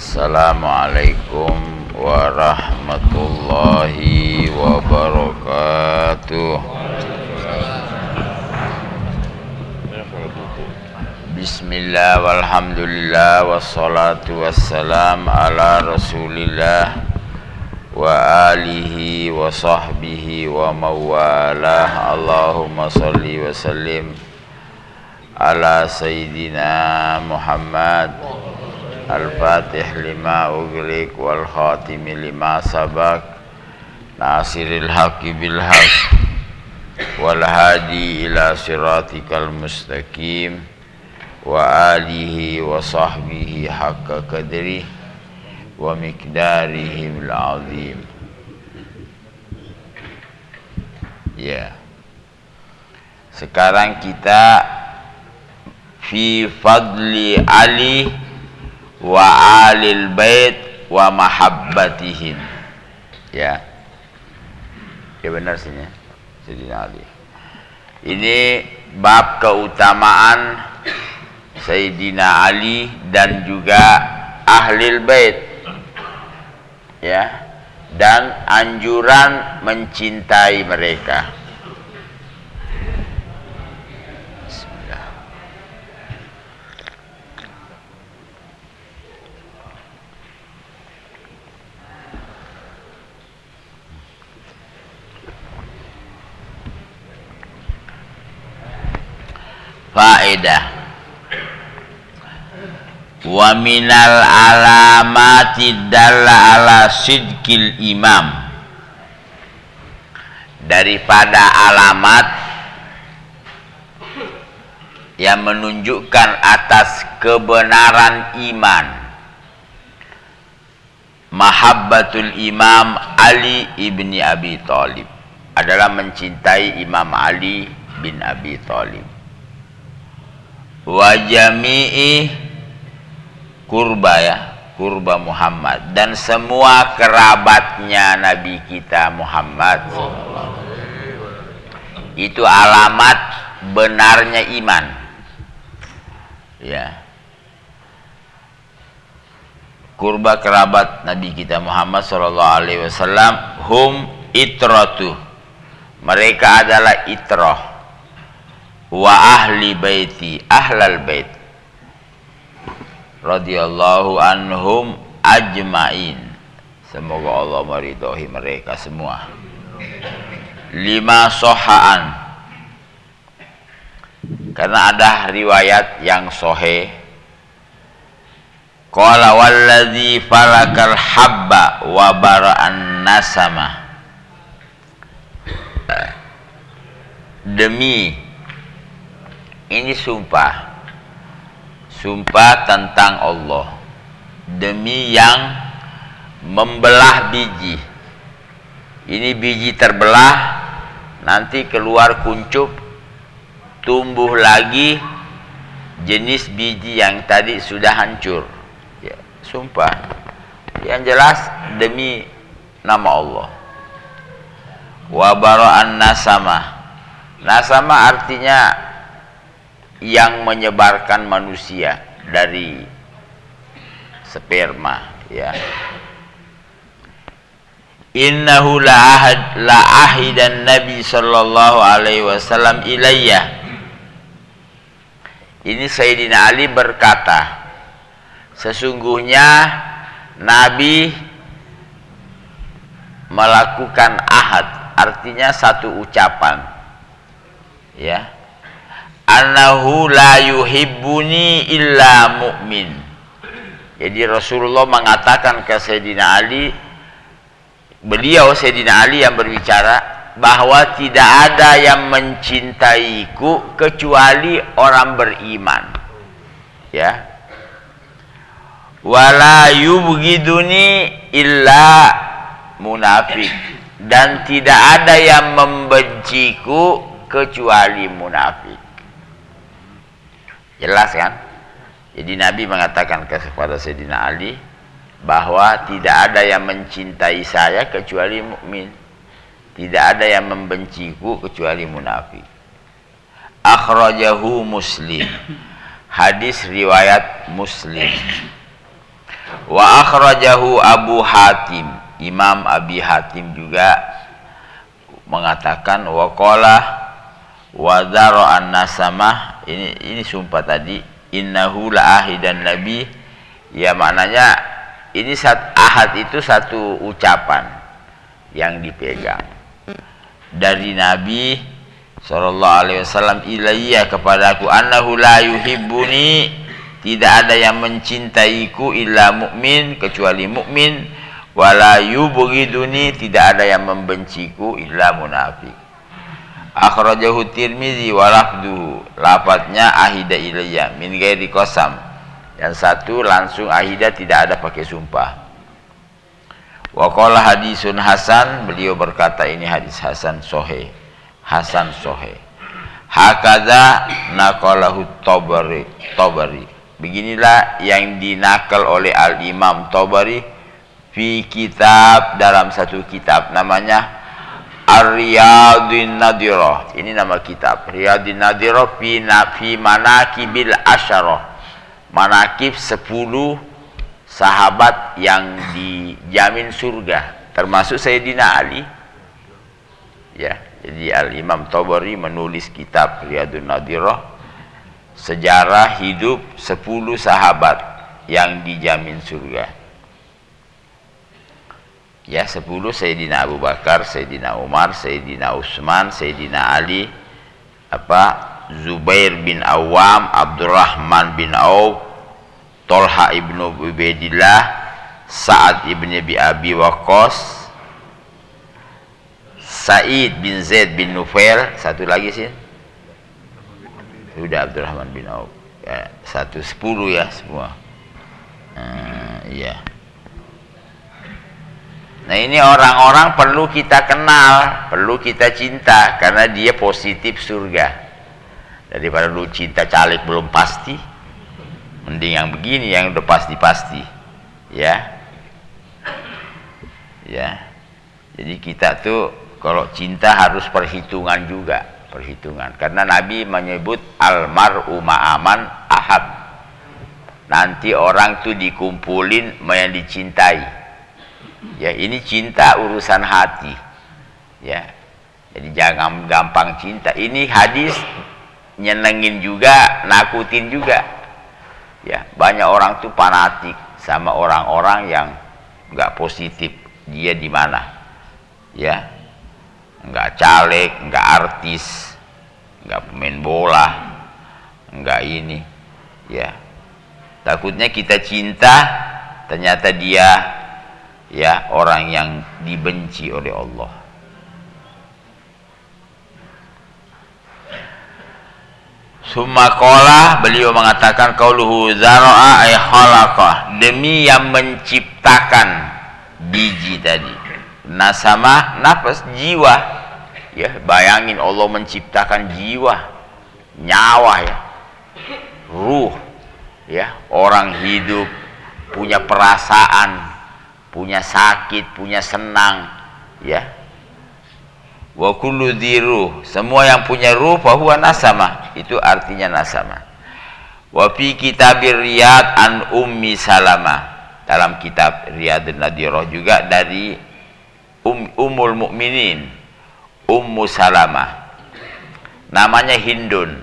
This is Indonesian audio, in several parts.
Assalamualaikum warahmatullahi wabarakatuh. Bismillah walhamdulillah wassalatu wassalam ala rasulillah wa alihi wa sahbihi wa mawalah Allahumma salli wa sallim ala sayyidina Muhammad Al-Fatih lima uglik wal khatimi lima sabak. Nasiril haqi bil haq. Ila siratikal mustaqim. Wa alihi wa sahbihi haqqa Wa miqdarihi bil azim Ya. Sekarang kita Fi fadli Ali wa alil bait wa mahabbatihim. Ya. Ya benar sih ya. Sayyidina Ali. Ini bab keutamaan Sayyidina Ali dan juga ahlil bait. Ya. Dan anjuran mencintai mereka faedah wa minal alamati dalla ala sidkil imam. Daripada alamat yang menunjukkan atas kebenaran iman. Mahabbatul imam Ali ibni Abi Thalib adalah mencintai Imam Ali bin Abi Thalib wa jami'i kurba ya kurba Muhammad. Dan semua kerabatnya Nabi kita Muhammad. Itu alamat benarnya iman. Ya. Kurba kerabat Nabi kita Muhammad sallallahu alaihi wasallam hum itratu mereka adalah itrah wa ahli baiti ahlal bait. Radhiyallahu anhum ajmain. Semoga Allah meridhai mereka semua. Lima sohaan. Karena ada riwayat yang sohe. Qala walladzi falakal habba wa bara'an nasama. Demi ini sumpah. Sumpah tentang Allah. Demi yang membelah biji. Ini biji terbelah nanti keluar kuncup tumbuh lagi jenis biji yang tadi sudah hancur. Ya, sumpah. Yang jelas demi nama Allah. Wa bara'an nasama. Nasama artinya yang menyebarkan manusia dari sperma ya. Innahu la ahad la ahidan nabi sallallahu alaihi wasallam ilayya. Ini Sayyidina Ali berkata sesungguhnya nabi melakukan ahad artinya satu ucapan ya annahu la yuhibbuni illa mu'min. Jadi Rasulullah mengatakan ke Sayyidina Ali beliau Sayyidina Ali yang berbicara bahwa tidak ada yang mencintaiku kecuali orang beriman. Ya. Wala yubghiduni illa munafik dan tidak ada yang membenciku kecuali munafik. Jelas kan? Jadi Nabi mengatakan kepada Sayyidina Ali bahwa tidak ada yang mencintai saya kecuali mukmin. Tidak ada yang membenciku kecuali munafik. Akhrajahu Muslim. Hadis riwayat Muslim. Wa akhrajahu Abu Hatim. Imam Abi Hatim juga mengatakan wa qala wa an nasamah ini ini sumpah tadi. Innahu la ahidan nabi. Ya maknanya ini saat ahad itu satu ucapan yang dipegang. Dari Nabi sallallahu alaihi wasallam ilayya kepadaku annahu la yuhibbuni. Tidak ada yang mencintaiku illa mukmin kecuali mukmin wala yubghiduni. Tidak ada yang membenciku illa munafik akhrajahu tirmizi wa lafduhu lafadznya ahida ilayya min ghairi qasam. Yang satu langsung ahida tidak ada pakai sumpah. Wa qala hadisun hasan beliau berkata ini hadis hasan sahih. Hasan sahih. Hakadha naqalahu tabari tabari. Beginilah yang dinakal oleh Al-Imam Tabari fi kitab dalam satu kitab namanya Ar-Riyadun Nadirah. Ini nama kitab. Riyadun Nadirah fi nafi manakibil asyarah. Manakib 10 sahabat yang dijamin surga termasuk Sayyidina Ali. Ya, jadi Al-Imam Tabari menulis kitab Riyadun Nadirah sejarah hidup 10 sahabat yang dijamin surga. Ya 10 Sayyidina Abu Bakar, Sayyidina Umar, Sayyidina Utsman, Sayyidina Ali, apa Zubair bin Awam, Abdurrahman bin Auf, Tolha ibnu Ubaidillah, Sa'ad ibn Abi Abi Waqqas, Sa'id bin Zaid bin Nufail, satu lagi sih. Sudah Abdurrahman bin Auf. Ya, satu sepuluh ya semua. Uh, iya nah ini orang-orang perlu kita kenal perlu kita cinta karena dia positif surga. Daripada lu cinta caleg belum pasti mending yang begini yang udah pasti-pasti ya. Ya. Jadi kita tuh kalau cinta harus perhitungan juga perhitungan. Karena Nabi menyebut almaru ma'aman ahad. Nanti orang tuh dikumpulin yang dicintai ya ini cinta urusan hati. Ya jadi jangan gampang cinta. Ini hadis nyenengin juga nakutin juga. Ya banyak orang tuh fanatik sama orang-orang yang nggak positif. Dia di mana? Ya nggak caleg, nggak artis, nggak pemain bola, nggak ini, ya. Takutnya kita cinta, ternyata dia ya orang yang dibenci oleh Allah. Sumakola beliau mengatakan kauluhu zara'a ay demi yang menciptakan biji tadi. Nasama nafas jiwa. Ya bayangin Allah menciptakan jiwa nyawa ya. Ruh ya. Orang hidup punya perasaan punya sakit punya senang ya. Wa kullu semua yang punya ruh bahwa nasama. Itu artinya nasama. Wa fi kitabir riyad an ummi salama. Dalam kitab riyadun nadirah juga dari um, Ummul Mukminin Ummu Salamah namanya Hindun.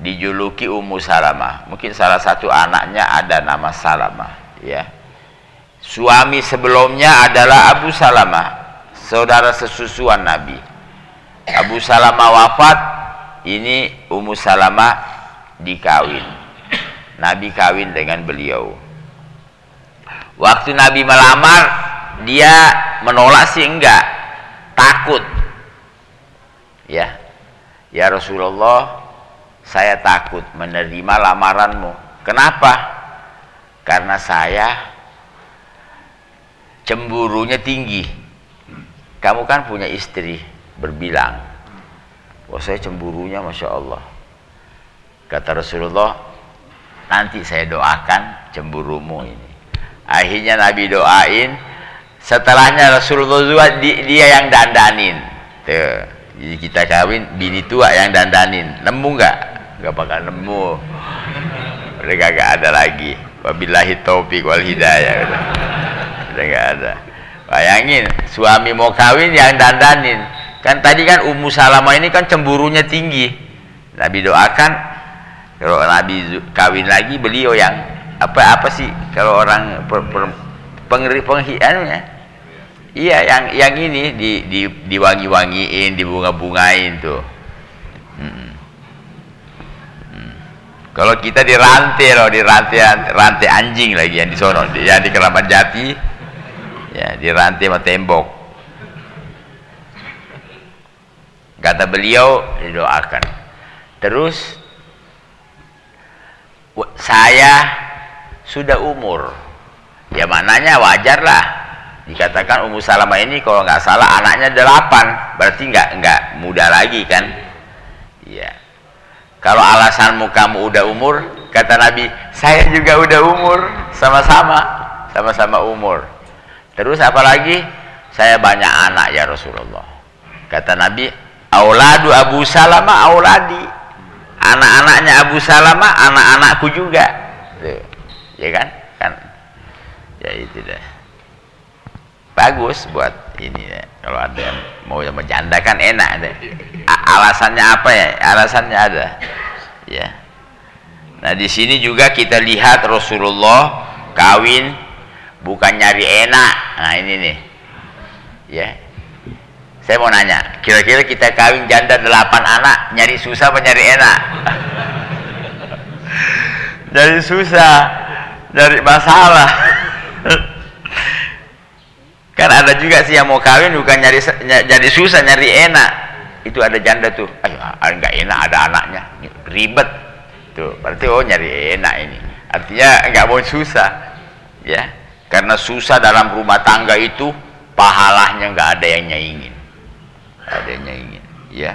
Dijuluki Ummu Salamah mungkin salah satu anaknya ada nama Salamah ya suami sebelumnya adalah Abu Salamah saudara sesusuan Nabi. Abu Salamah wafat ini Ummu Salamah dikawin. Nabi kawin dengan beliau. Waktu Nabi melamar dia menolak sih enggak takut. Ya ya Rasulullah saya takut menerima lamaranmu. Kenapa? Karena saya cemburunya tinggi. Kamu kan punya istri berbilang. Wah saya cemburunya Masya Allah. Kata Rasulullah nanti saya doakan cemburumu ini. Akhirnya Nabi doain. Setelahnya Rasulullah juga dia yang dandanin. Tuh jadi kita kawin bini tua yang dandanin. Nemu nggak? Nggak bakal nemu. Mereka gak ada lagi. Wabillahi taufik wal hidayah udah nggak ada. Bayangin suami mau kawin yang dandanin. Kan tadi kan Ummu Salamah ini kan cemburunya tinggi. Nabi doakan kalau Nabi kawin lagi beliau yang apa apa sih kalau orang per, per, pengeri penghiannya iya yang yang ini di di diwangi-wangiin dibunga-bungain tuh. Hmm. Kalau kita di rantai loh di rantai rantai anjing lagi yang di sono. Yang di Keramat Jati ya di rantai sama tembok. Kata beliau didoakan. Terus saya sudah umur. Ya maknanya wajar lah. Dikatakan Ummu Salamah ini kalau nggak salah anaknya delapan. Berarti nggak nggak muda lagi kan? Ya kalau alasanmu kamu udah umur kata Nabi saya juga udah umur. Sama-sama. Sama-sama umur terus apalagi saya banyak anak ya Rasulullah. Kata Nabi auladu Abu Salamah auladi. Anak-anaknya Abu Salamah anak-anakku juga. Tuh. ya kan? Kan? Ya itu deh bagus buat ini ya. kalau ada yang mau yang janda kan enak deh. Alasannya apa ya? Alasannya ada. Ya. Nah di sini juga kita lihat Rasulullah kawin bukan nyari enak. Nah ini nih. Ya. Saya mau nanya kira-kira kita kawin janda delapan anak nyari susah apa nyari enak? Nyari susah nyari masalah. Kan ada juga sih yang mau kawin bukan nyari jadi susah nyari enak. Itu ada janda tuh. Ayo nggak enak ada anaknya. Ribet. Tuh berarti oh nyari enak ini. Artinya nggak mau susah. Ya karena susah dalam rumah tangga itu pahalanya nggak ada yang nyaingin. Ada yang nyaingin ya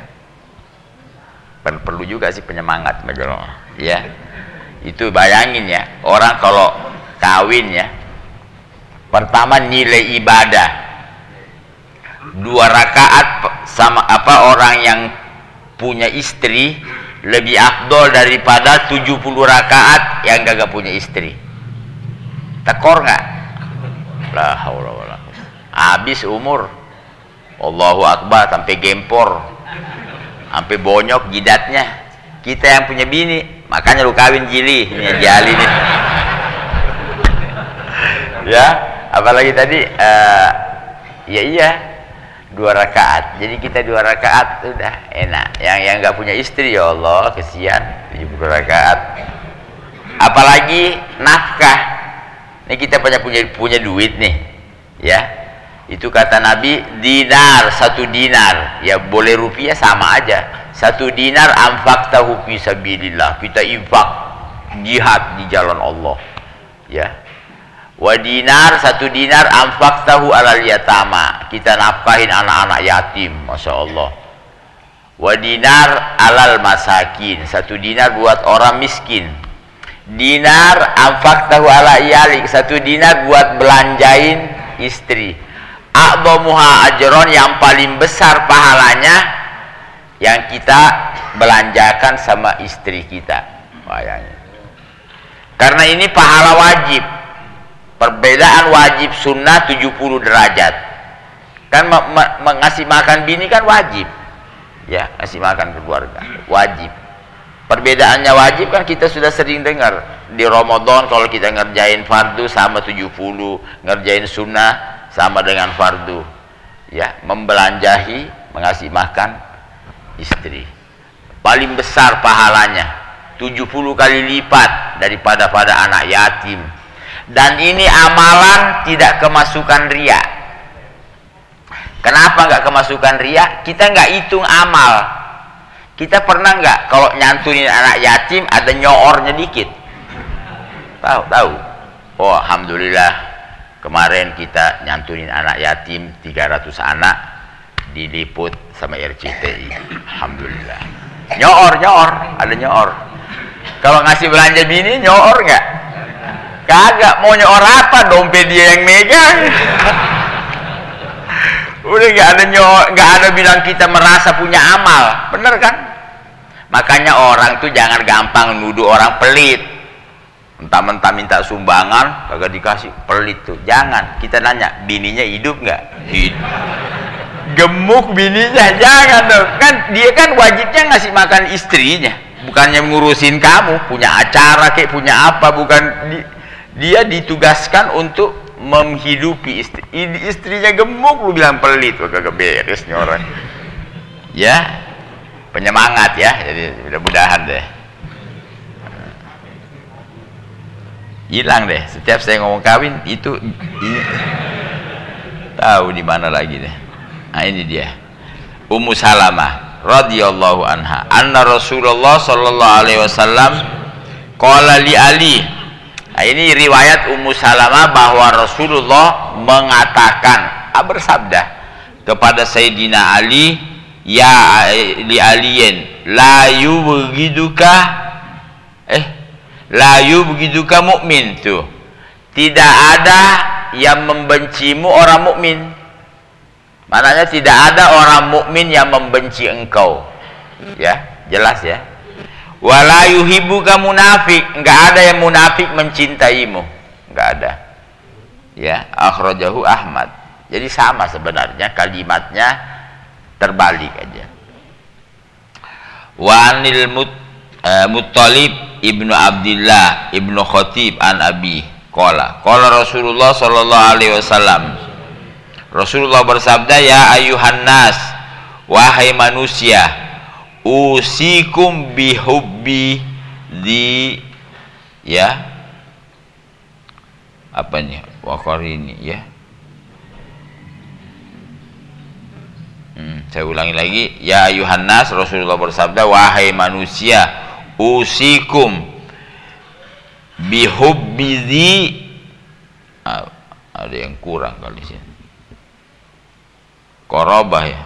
perlu juga sih penyemangat ya itu bayangin ya orang kalau kawin ya pertama nilai ibadah. Dua rakaat sama apa orang yang punya istri lebih afdol daripada 70 rakaat yang gak punya istri. Tekor nggak la haula wala habis umur. Allahu akbar sampai gempor. Sampai bonyok jidatnya. Kita yang punya bini makanya lu kawin jili. Ini jali nih. Ya apalagi tadi uh, ya iya. Dua rakaat. Jadi kita dua rakaat sudah enak. Yang yang nggak punya istri ya Allah kesian. 70 rakaat. Apalagi nafkah ini kita punya punya punya duit nih ya. Itu kata Nabi dinar satu dinar. Ya boleh rupiah sama aja. Satu dinar amfak tahu fisabilillah kita infak jihad di jalan Allah ya. Wa dinar satu dinar amfak tahu alal yatama. Kita nafkahin anak-anak yatim masya Allah. Wa dinar alal masakin. Satu dinar buat orang miskin dinar amfak tahu ala iyalik. Satu dinar buat belanjain istri. A'zamuha ajron yang paling besar pahalanya yang kita belanjakan sama istri kita. Bayangin karena ini pahala wajib. Perbedaan wajib sunnah 70 derajat. Kan mengasih makan bini kan wajib. Ya ngasih makan keluarga. Wajib perbedaannya wajib kan kita sudah sering dengar. Di Ramadan kalau kita ngerjain fardu sama 70 ngerjain sunnah sama dengan fardu. Ya membelanjahi mengasih makan istri. Paling besar pahalanya 70 kali lipat daripada pada anak yatim. Dan ini amalan tidak kemasukan ria kenapa nggak kemasukan ria kita nggak hitung amal kita pernah nggak? Kalau nyantunin anak yatim ada nyoornya dikit. Tahu tahu. Oh alhamdulillah. Kemarin kita nyantunin anak yatim 300 anak diliput sama RCTI alhamdulillah. Nyoor nyoor. Ada nyoor. Kalau ngasih belanja bini nyoor nggak? Kagak. Mau nyor apa? Dompet dia yang megang. Udah nggak ada nyor nggak ada bilang kita merasa punya amal. Bener kan makanya orang tuh jangan gampang nuduh orang pelit. Mentah-mentah minta sumbangan kagak dikasih pelit tuh. Jangan. Kita nanya bininya hidup nggak? Hidup gemuk bininya jangan dong. Kan dia kan wajibnya ngasih makan istrinya. Bukannya ngurusin kamu. Punya acara kayak punya apa. Bukan di, dia ditugaskan untuk menghidupi istri. Istrinya gemuk lu bilang pelit. Kagak beres nih orang. Ya penyemangat ya jadi mudah-mudahan deh. Hilang deh setiap saya ngomong kawin itu tahu di mana lagi deh. Nah ini dia. Ummu Salamah radhiyallahu anha anna Rasulullah sallallahu alaihi wasallam qala li Ali. Nah, ini riwayat Ummu Salamah bahwa Rasulullah mengatakan ah, bersabda kepada Sayyidina Ali ya li aliyin la yubghiduka eh layu begitu ka mukmin tuh tidak ada yang membencimu orang mukmin maknanya tidak ada orang mukmin yang membenci engkau. Ya jelas ya. Wala yuhibbuka munafik enggak ada yang munafik mencintaimu. Enggak ada. Ya akhrajahu Ahmad. Jadi sama sebenarnya kalimatnya terbalik aja. Wa anil mut, uh, muttalib ibnu Abdullah ibnu Khatib an Abi Kola Kola Rasulullah Sallallahu Alaihi Wasallam. Rasulullah bersabda ya ayuhan nas wahai manusia usikum bihubbi di ya apa nih wakar ini ya hmm, saya ulangi lagi. Ya ayuhan nas Rasulullah bersabda wahai manusia usikum bihubbizi ah, ada yang kurang kali sih korobah ya?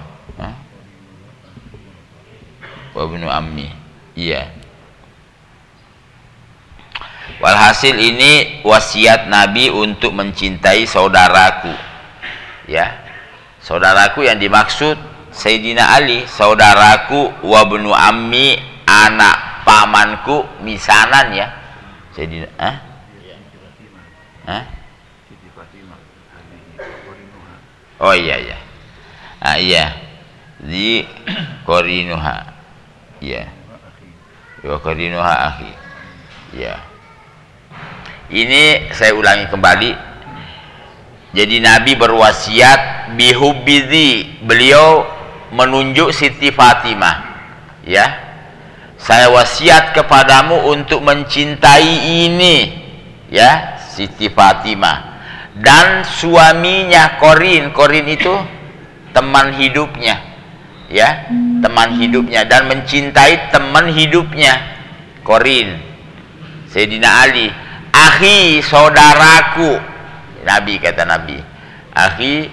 Wabnu ammi. Iya. Walhasil ini wasiat nabi untuk mencintai saudaraku. Ya saudaraku yang dimaksud Sayyidina Ali saudaraku wabnu ammi anak pamanku misanan ya jadi ah Hah? Oh iya iya. Ah iya. Di korinuha. Iya. Wa korinuha akhi. Iya. Ini saya ulangi kembali. Jadi Nabi berwasiat bihubbizi. Beliau menunjuk Siti Fatimah. Ya. Saya wasiat kepadamu untuk mencintai ini. Ya Siti Fatimah. Dan suaminya Korin. Korin itu teman hidupnya. Ya teman hidupnya. Dan mencintai teman hidupnya Korin. Sayyidina Ali. Akhi saudaraku. Nabi kata Nabi. Akhi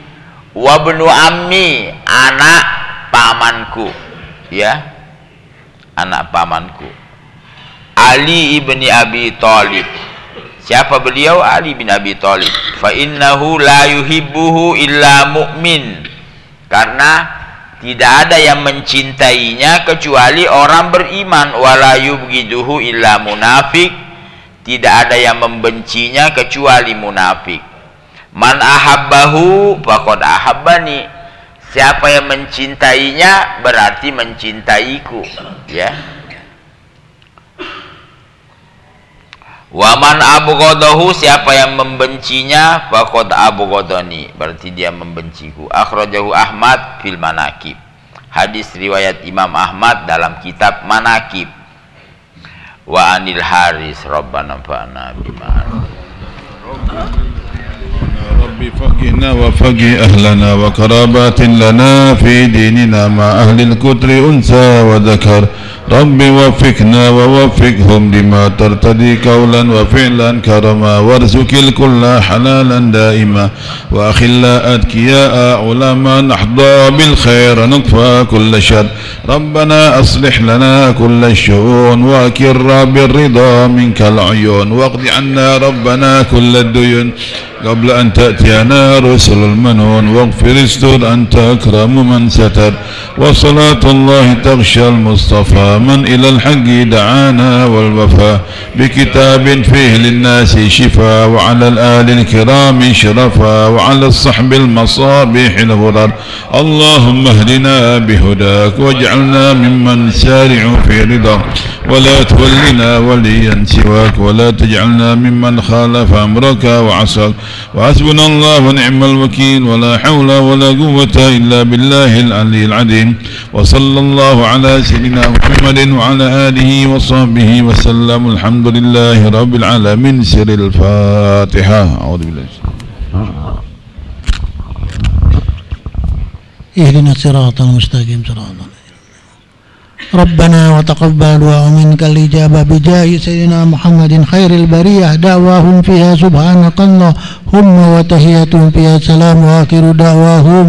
wabnu ammi anak pamanku. Ya anak pamanku. Ali ibni Abi Talib. Siapa beliau? Ali bin Abi Talib. Fa innahu la yuhibbuhu illa mu'min. Karena tidak ada yang mencintainya kecuali orang beriman. Wala yubghiduhu illa munafik tidak ada yang membencinya kecuali munafik man ahabbahu faqad ahabbani Siapa yang mencintainya berarti mencintaiku, ya. Waman abghadahu siapa yang membencinya faqad abghadani berarti dia membenciku. Akhrajahu Ahmad fil Manakib. Hadis riwayat Imam Ahmad dalam kitab Manakib. Wa anil Haris Rabbana fa'na bima. رب فقهنا وفقه أهلنا وقرابات لنا في ديننا مع أهل الكتر أنثى وذكر. رب وفقنا ووفقهم لما ترتدي قولا وفعلا كرما وارزق الكل حلالا دائما وأخلا أذكياء علما نحظى بالخير نطفى كل شر ربنا أصلح لنا كل الشؤون وأكر بالرضا منك العيون واقض عنا ربنا كل الديون قبل أن تأتينا رسل المنون واغفر استر أنت أكرم من ستر وصلاة الله تغشى المصطفى من إلى الحق دعانا والوفاء بكتاب فيه للناس شفاء وعلى الآل الكرام شرفا وعلى الصحب المصابيح الغرر. اللهم اهدنا بهداك واجعلنا ممن سارع في رضاك. ولا تولنا وليا سواك. ولا تجعلنا ممن خالف أمرك وعصاك. وحسبنا الله ونعم الوكيل. ولا حول ولا قوة إلا بالله العلي العظيم. وصلى الله على سيدنا محمد وعلى آله وصحبه وسلم. الحمد لله رب العالمين. سر الفاتحة. أعوذ بالله. اهدنا الصراط المستقيم. صراط ربنا وتقبل ومنك الإجابة بجاه سيدنا محمد خير البرية. دعواهم فيها سبحانك اللهم وتهيتهم فيها سلام وآخر دعواهم.